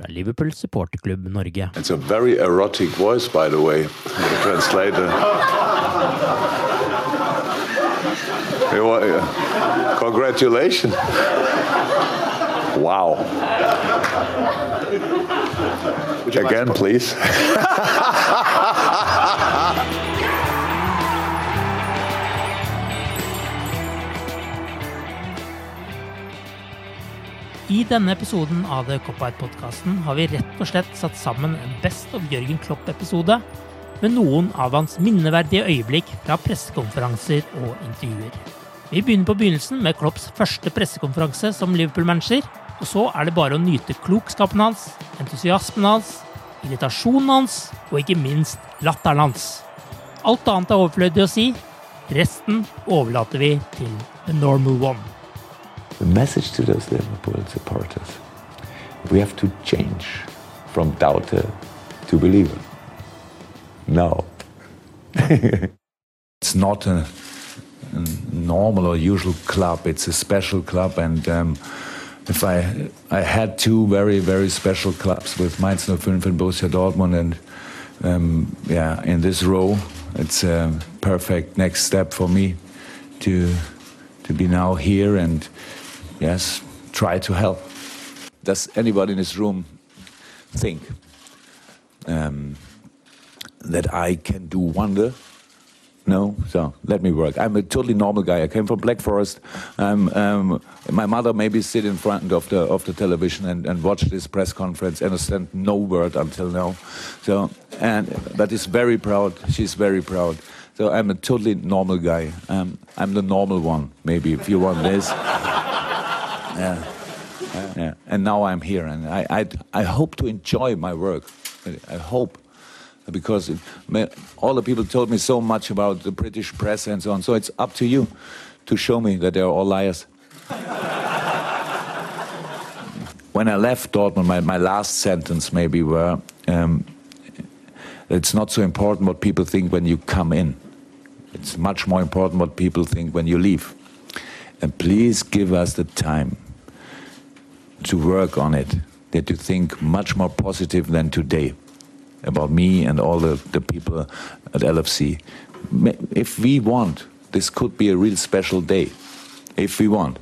fra Liverpool supporterklubb Norge. It's a very erotic voice, by the way, the translator. You wa- Congratulations. Wow. Again, please. I denne episoden av The Cop-Out-podkasten har vi rett og slett satt sammen en Best of Jørgen Klopp-episode med noen av hans minneverdige øyeblikk fra pressekonferanser og intervjuer. Vi begynner på begynnelsen med Klopps første pressekonferanse som Liverpool-manager. Og så er det bare å nyte klokskapen hans, entusiasmen hans, irritasjonen hans og ikke minst latteren hans. Alt annet er overflødig å si. Resten overlater vi til the normal one. The message to those Liverpool supporters we have to change from doubter to believer. No. It's not a, a normal or usual club. It's a special club, and um, if I I had two very very special clubs with Mainz 05 and Borussia Dortmund, and um, yeah, in this row, it's a perfect next step for me to to be now here and yes, try to help. Does anybody in this room think um, that I can do wonder? No, so let me work. I'm a totally normal guy. I came from Black Forest. Um, um, my mother maybe sit in front of the of the television and, and watch this press conference. And understand no word until now. So and but is very proud. She's very proud. So I'm a totally normal guy. Um, I'm the normal one, maybe if you want this. Yeah. Yeah. And now I'm here, and I, I, I hope to enjoy my work. I hope, because it, all the people told me so much about the British press and so on. So it's up to you to show me that they're all liars. when I left Dortmund, my, my last sentence maybe were, um, it's not so important what people think when you come in. It's much more important what people think when you leave. And please give us the time to work on it, that you think much more positive than today about me and all the, the people at LFC. If we want, this could be a real special day. If we want.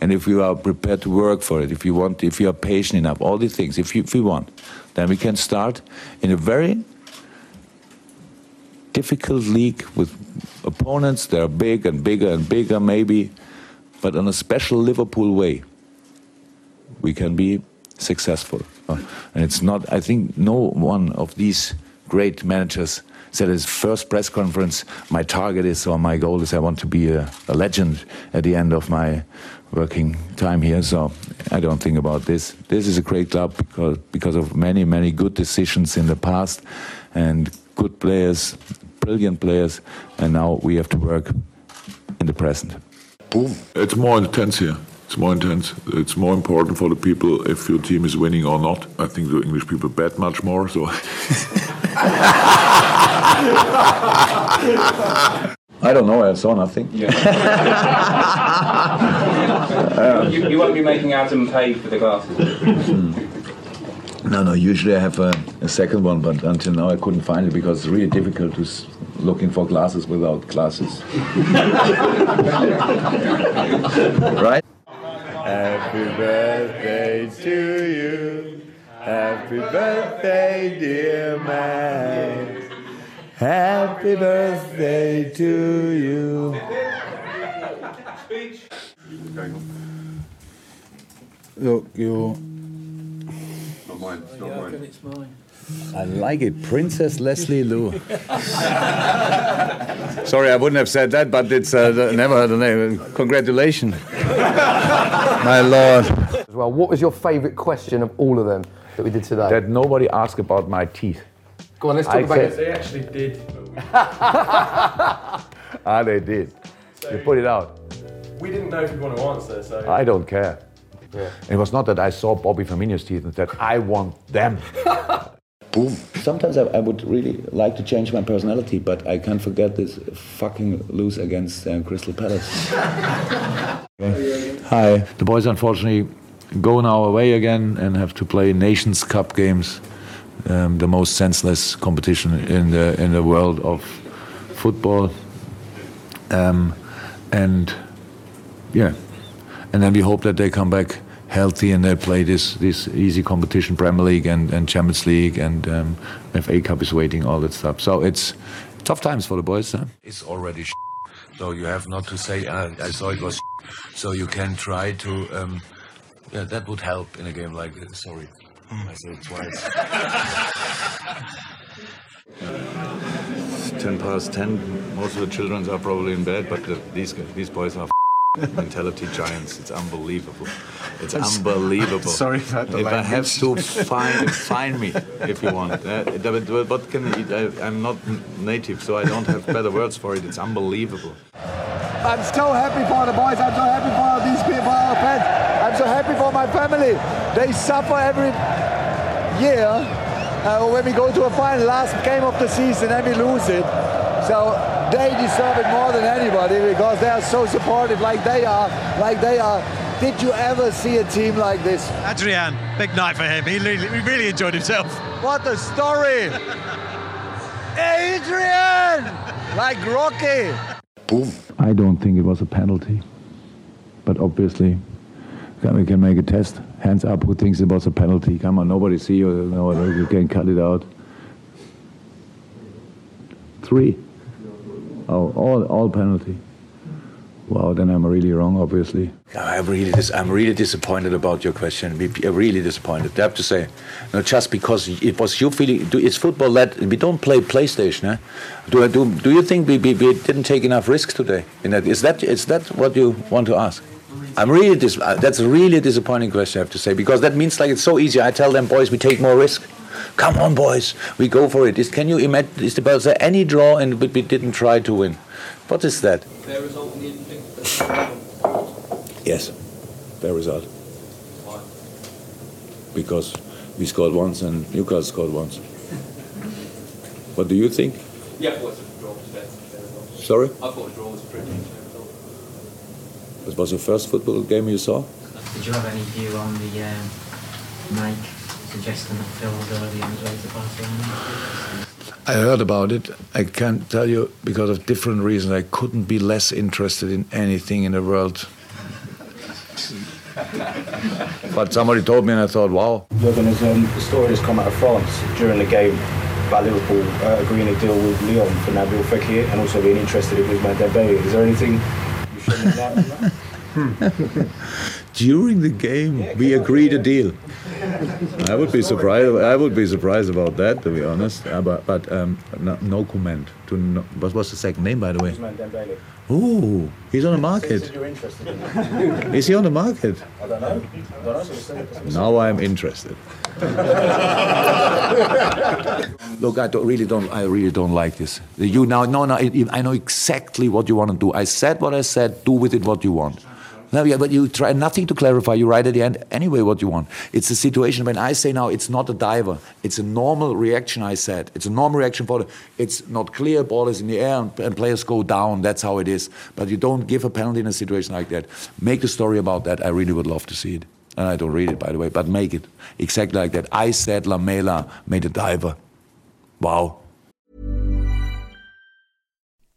And if you are prepared to work for it, if you want, if you are patient enough, all these things, if, you, if we want, then we can start in a very difficult league with opponents that are big and bigger and bigger, maybe, but in a special Liverpool way we can be successful. Uh, And it's not, I think, no one of these great managers said his first press conference, my target is or my goal is I want to be a, a legend at the end of my working time here, so I don't think about this. This is a great club because because of many many good decisions in the past and good players, brilliant players, and now we have to work in the present. Boom. It's more intense here. It's more intense. It's more important for the people if your team is winning or not. I think the English people bet much more. So. I don't know. I saw nothing. you, you won't be making Adam pay for the glasses. Hmm. No, no. Usually I have a, a, second one, but until now I couldn't find it because it's really difficult to s- looking for glasses without glasses. right? Happy birthday to you. Happy birthday, dear man. Happy birthday to you. Look, you're. Not mine. It's not mine. It's mine. I like it, Princess Leslie Lou. Sorry, I wouldn't have said that, but it's uh, never heard the name. Congratulations, my lord. Well, what was your favourite question of all of them that we did today? That nobody asked about my teeth. Go on, let's talk I about said- it. They actually did. Ah, they did. you put it out. We didn't know if you want to answer, so. I don't care. It was not that I saw Bobby Firmino's teeth and said, I want them. Boom. Sometimes I, I would really like to change my personality, but I can't forget this fucking lose against uh, Crystal Palace. Hi. The boys unfortunately go now away again and have to play Nations Cup games, um, the most senseless competition in the in the world of football. Um, and yeah, and then we hope that they come back healthy and they play this this easy competition, Premier League and, and Champions League and um, FA Cup is waiting, all that stuff. So it's tough times for the boys. Huh? It's already sh- so you have not to say uh, I saw it was sh- so you can try to um, yeah that would help in a game like this. Sorry, I said it twice. Ten past ten. Most of the children are probably in bed, but the, these these boys are mentality giants. It's unbelievable. It's I'm s- unbelievable. sorry about the If I have to find find me if you want. Uh, but- but what can I, I'm not native, so I don't have better words for it. It's unbelievable. I'm so happy for the boys. I'm so happy for these people, for our fans. I'm so happy for my family. They suffer every year uh, when we go to a final, last game of the season, and we lose it. So they deserve it more than anybody because they are so supportive, like they are, like they are. Did you ever see a team like this? Adrian, big night for him. He really, he really enjoyed himself. What a story! Adrian, like Rocky. Boom. I don't think it was a penalty, but obviously can- we can make a test. Hands up, who thinks it was a penalty? Come on, nobody see you. No, you can cut it out. Three. Oh, all, all penalty. Wow, then I'm really wrong, obviously. I'm really, I'm really disappointed about your question. I'm really disappointed. I have to say, no, just because it was you feeling. It's football that we don't play PlayStation. Eh? Do, I- do Do you think we, we, we didn't take enough risks today? That, is that is that what you want to ask? I'm really dis- uh, that's a really disappointing question. I have to say because that means like it's so easy. I tell them, boys, we take more risk. Come on, boys, we go for it. Is, can you imagine? Is there any draw and but we didn't try to win? What is that? Fair result in the end, Yes, fair result. Because we scored once and Newcastle scored once. What do you think? Yeah, I thought a draw was fair, fair result. Sorry? I thought a draw was a pretty fair. It was your first football game you saw? Did you have any view on the um, Nike suggesting that Phil was already on his way Barcelona? I heard about it. I can't tell you because of different reasons. I couldn't be less interested in anything in the world. But somebody told me and I thought, wow. Jurgen, there's um, a story that's come out of France during the game about Liverpool uh, agreeing a deal with Lyon for Nabil Fekir and also being interested in Ousmane Dembele. Is there anything you should know about that? During the game, we agreed a deal. I would be surprised. I would be surprised about that, to be honest. Uh, but but um, no, no comment. To no, what was the second name, by the way? Ooh, he's on the market. in he on the market? I don't know. Now I'm interested. Look, I don't, really don't. I really don't like this. You now, no, no. I know exactly what you want to do. I said what I said. Do with it what you want. No, yeah, but you try nothing to clarify. You write at the end anyway what you want. It's a situation when I say now it's not a diver. It's a normal reaction. I said it's a normal reaction for the. It's not clear. Ball is in the air and, and players go down. That's how it is. But you don't give a penalty in a situation like that. Make the story about that. I really would love to see it. And I don't read it by the way, but make it exactly like that. I said Lamela made a diver. Wow.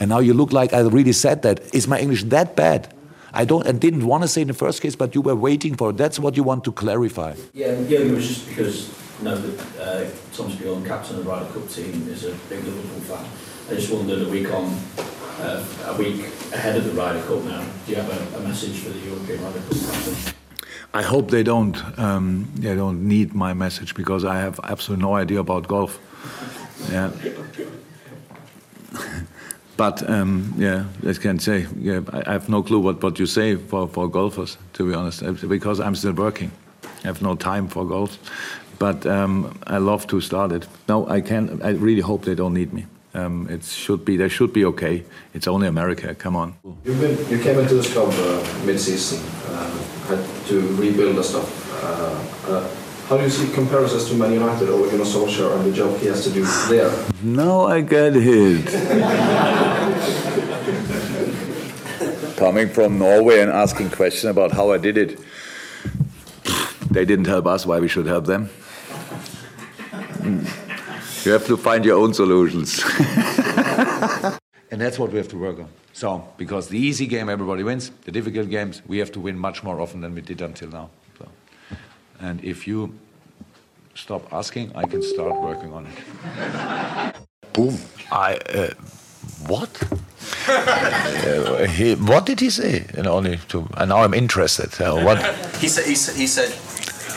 And now you look like I really said that. Is my English that bad? I don't and didn't want to say in the first case, but you were waiting for it. That's what you want to clarify. Yeah, yeah, it was just because you know that uh, Thomas Bjorn, captain of the Ryder Cup team, is a big Liverpool fan. I just wondered a week on, uh, a week ahead of the Ryder Cup now. Do you have a, a message for the European Ryder Cup captain? I hope they don't um, they don't need my message because I have absolutely no idea about golf. Yeah. But um, yeah, I can say yeah, I I have no clue what, what you say for, for golfers, to be honest, uh, because I'm still working. I have no time for golf, but um, I love to start it. No, I can. I really hope they don't need me. Um, it should be. They should be okay. It's only America. Come on. Been, you came into this club uh, mid-season, uh, had to rebuild the stuff. Uh, uh, how do you see comparisons to Man United, or Ole Gunnar Solskjaer, and the job he has to do there? Now I get hit. coming from Norway and asking questions about how I did it. They didn't help us, why we should help them? Hmm. You have to find your own solutions. and that's what we have to work on. So, because the easy game everybody wins, the difficult games we have to win much more often than we did until now. So, and if you stop asking, I can start working on it. Boom. I. Uh, what? Uh, he, what did he say? And only to, and now I'm interested. Uh, what? he said. He said. He said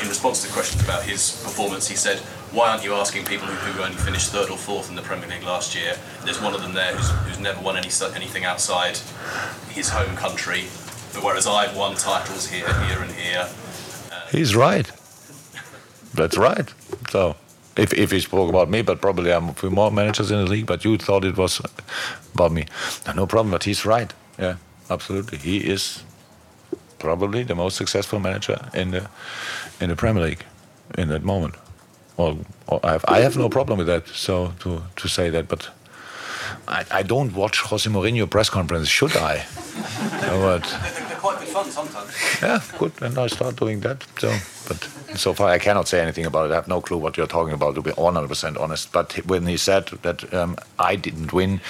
in response to questions about his performance, he said, "Why aren't you asking people who, who only finished third or fourth in the Premier League last year? There's one of them there who's, who's never won any anything outside his home country, whereas I've won titles here, here, and here." Uh, He's right. That's right. So, if, if he spoke about me, but probably I'm a few more managers in the league, but you thought it was about me. No problem, but he's right. Yeah, absolutely. He is probably the most successful manager in the in the Premier League in that moment. Well, I have, I have no problem with that. So to to say that, but I, I don't watch Jose Mourinho press conference, should I? But quite good fun sometimes. yeah, good. And I start doing that. So, but so far I cannot say anything about it. I have no clue what you're talking about, to be 100% honest. But when he said that um, I didn't win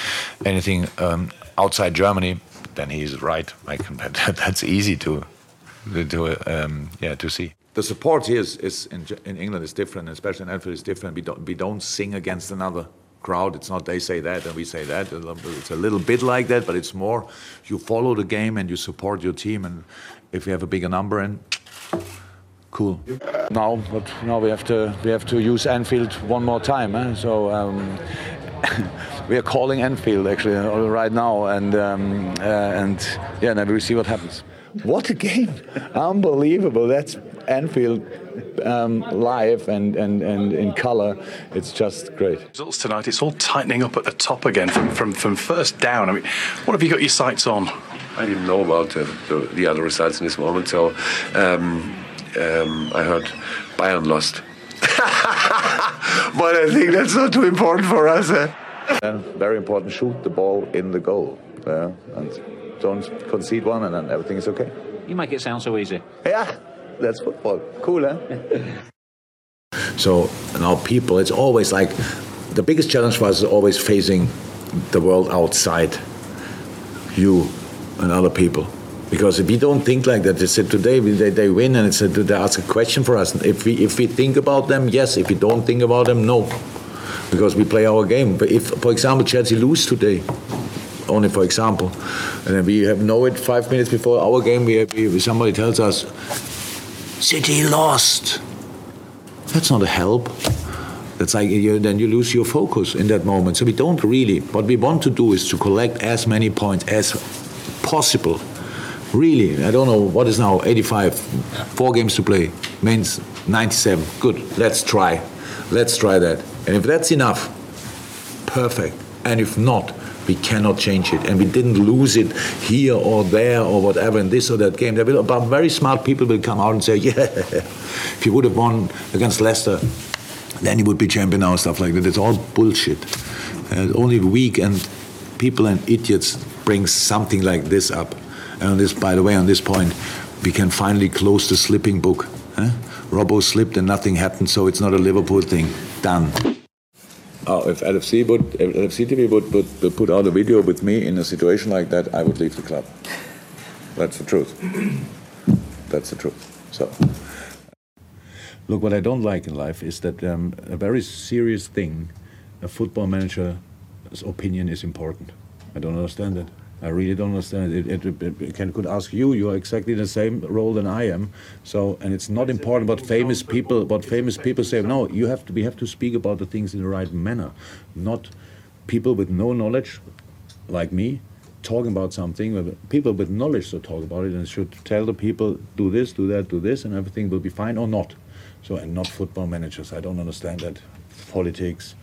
anything um, outside Germany, then he's right. I can, that's easy to, to um, yeah, to see. The support here is, is in, in England is different, especially in Anfield is different. We don't, we don't sing against another crowd. It's not they say that and we say that. It's a little bit like that, but it's more you follow the game and you support your team. And if you have a bigger number, and cool. Now, but now we have to we have to use Anfield one more time. Eh? So. Um, we are calling Anfield actually right now, and um, uh, and yeah, then we see what happens. What a game! Unbelievable. That's Anfield um, live and, and, and in colour. It's just great. Results tonight, it's all tightening up at the top again from, from, from first down. I mean, what have you got your sights on? I didn't know about the, the, the other results in this moment, so um, um, I heard Bayern lost. but I think that's not too important for us. Eh? And very important, shoot the ball in the goal. Yeah? and don't concede one, and then everything is okay. You make it sound so easy. Yeah, that's football. Cool, huh? so now people, it's always like the biggest challenge for us is always facing the world outside you and other people. Because if we don't think like that, they said today they, they win and it's a, they ask a question for us. If we if we think about them, yes. If we don't think about them, no. Because we play our game. But if, for example, Chelsea lose today, only for example, and then we have know it five minutes before our game, we, we somebody tells us, City lost. That's not a help. That's like you, then you lose your focus in that moment. So we don't really. What we want to do is to collect as many points as possible. Really, I don't know what is now 85, four games to play, means 97. Good, let's try. Let's try that. And if that's enough, perfect. And if not, we cannot change it. And we didn't lose it here or there or whatever in this or that game. There will, but very smart people will come out and say, yeah, if you would have won against Leicester, then you would be champion now, stuff like that. It's all bullshit. Uh, only weak and people and idiots bring something like this up. And this, by the way, on this point, we can finally close the slipping book. Huh? Robbo slipped and nothing happened, so it's not a Liverpool thing. Done. Oh, if LFC would, if LFC TV would, would, would put out a video with me in a situation like that, I would leave the club. That's the truth. That's the truth. So. Look, what I don't like in life is that um, a very serious thing, a football manager's opinion is important. I don't understand that. I really don't understand it. It, it, it can, could ask you. You are exactly in the same role than I am. So, and it's not important what famous people, what famous people say. No, you have to. We have to speak about the things in the right manner, not people with no knowledge, like me, talking about something. People with knowledge should talk about it and should tell the people do this, do that, do this, and everything will be fine or not. So, and not football managers. I don't understand that. Politics,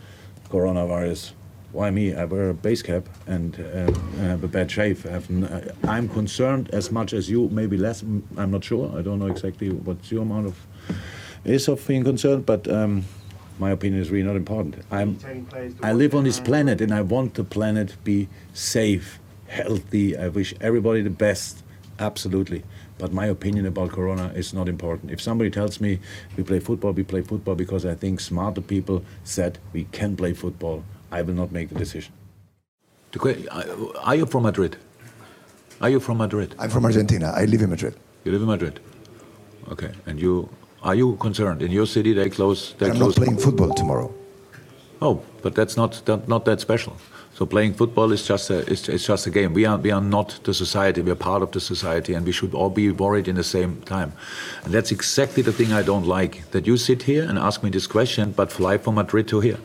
coronavirus why me? I wear a base cap and uh, have a bad shave. I'm concerned as much as you, maybe less. I'm not sure. I don't know exactly what's your amount of is of being concerned, but um, my opinion is really not important. I'm, I live on this planet, and I want the planet be safe, healthy. I wish everybody the best, absolutely. But my opinion about Corona is not important. If somebody tells me we play football, we play football because I think smarter people said we can play football, I will not make the decision. The que- Are you from Madrid? Are you from Madrid? I'm from Argentina. I live in Madrid. You live in Madrid. Okay, and you are you concerned in your city? They close. They I'm close. not playing football tomorrow. Oh, but that's not that, not that special. So playing football is just a it's, it's just a game. We are we are not the society. We are part of the society, and we should all be worried in the same time. And that's exactly the thing I don't like. That you sit here and ask me this question, but fly from Madrid to here.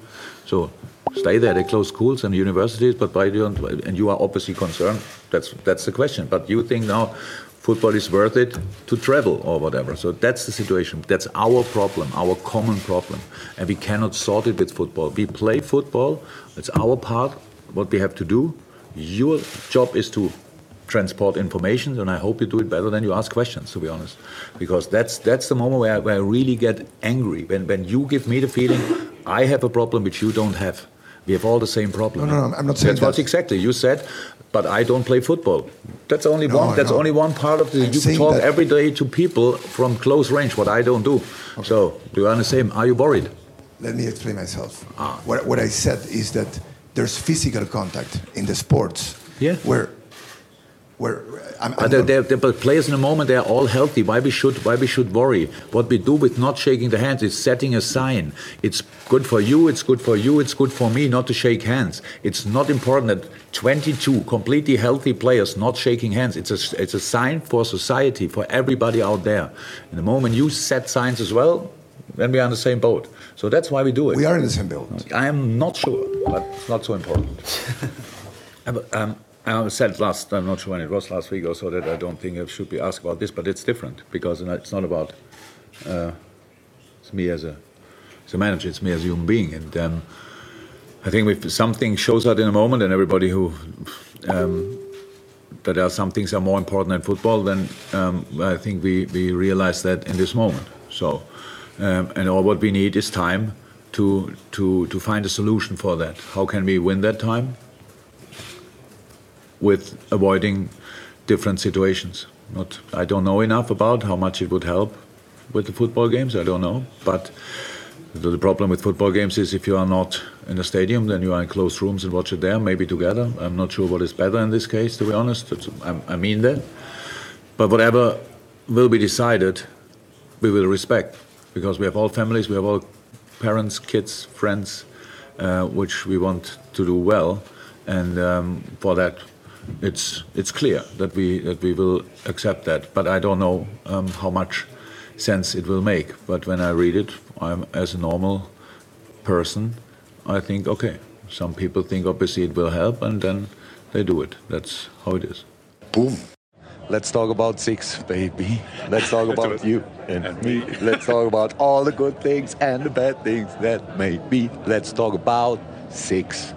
So stay there. They close schools and universities, but why don't? And you are obviously concerned. That's that's the question. But you think now football is worth it to travel or whatever. So that's the situation. That's our problem, our common problem. And we cannot sort it with football. We play football, it's our part, what we have to do. Your job is to transport information, and I hope you do it better than you ask questions, to be honest. Because that's that's the moment where, where I really get angry. When when you give me the feeling I have a problem which you don't have. We have all the same problem. No, no, no, I'm not saying That's that. exactly you said. But I don't play football. That's only No, one. That's no. only one part of the. I'm you talk every day to people from close range. What I don't do. So you are the same. Are you worried? Let me explain myself. Ah. What, what I said is that there's physical contact in the sports Yeah. where, where I'm, I'm But they're, they're, they're- but players in the moment they're all healthy. Why we should why we should worry? What we do with not shaking the hands is setting a sign. It's good for you. It's good for you. It's good for me not to shake hands. It's not important that 22 completely healthy players not shaking hands. It's a it's a sign for society for everybody out there. In the moment you set signs as well, then we are on the same boat. So that's why we do it. We are in the same boat. I am not sure, but it's not so important. Um, I said last, I'm not sure when it was last week or so, that I don't think I should be asked about this, but it's different because it's not about uh, it's me as a, as a manager, it's me as a human being. And um, I think if something shows out in a moment, and everybody who um, that there are some things that are more important than football, then um, I think we, we realize that in this moment. So, um, and all what we need is time to, to, to find a solution for that. How can we win that time? With avoiding different situations. Not, I don't know enough about how much it would help with the football games. I don't know, but the, problem with football games is if you are not in the stadium, then you are in closed rooms and watch it there, maybe together. I'm not sure what is better in this case, to be honest. I mean that. But whatever will be decided, we will respect because we have all families, we have all parents, kids, friends, uh, which we want to do well, and um, for that, it's it's clear that we that we will accept that. But I don't know um, how much sense it will make. But when I read it, I'm as a normal person, I think okay. Some people think obviously it will help, and then they do it. That's how it is. Boom. Let's talk about six, baby. Let's talk about you and me. Let's talk about all the good things and the bad things that may be. Let's talk about six.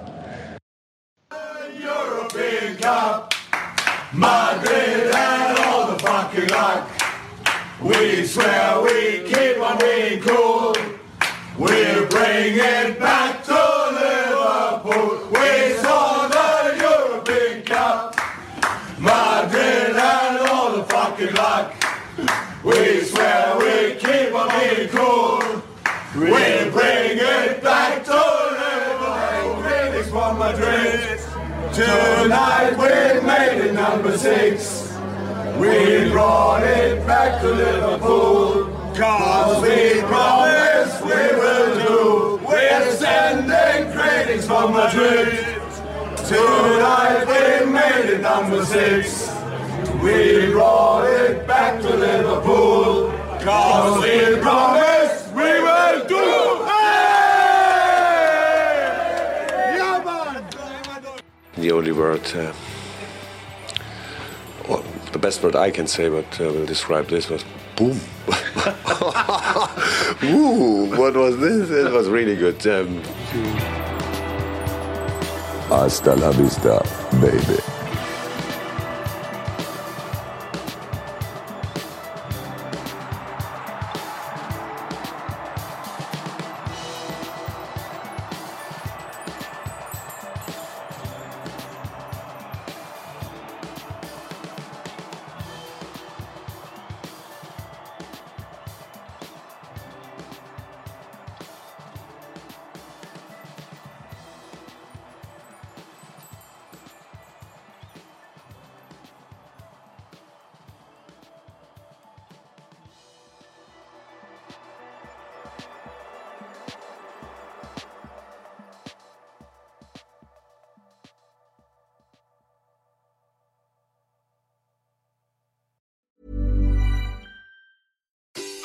Cup, Madrid and all the fucking luck. We swear we keep on being cool. We'll bring it back to Liverpool. We saw the European Cup, Madrid and all the fucking luck. We swear we keep on being cool. We'll bring it back to Liverpool. Phoenix from Madrid. Tonight we made it number six. We brought it back to Liverpool. Cause we promised we will do. We're sending critics from Madrid. Tonight we made it number six. We brought it back to Liverpool. Cause we promised we will do. Yeah, man! The only word, uh, or the best word I can say, but uh, will describe this was boom. Woo! What was this? It was really good. Um, Hasta la vista, baby.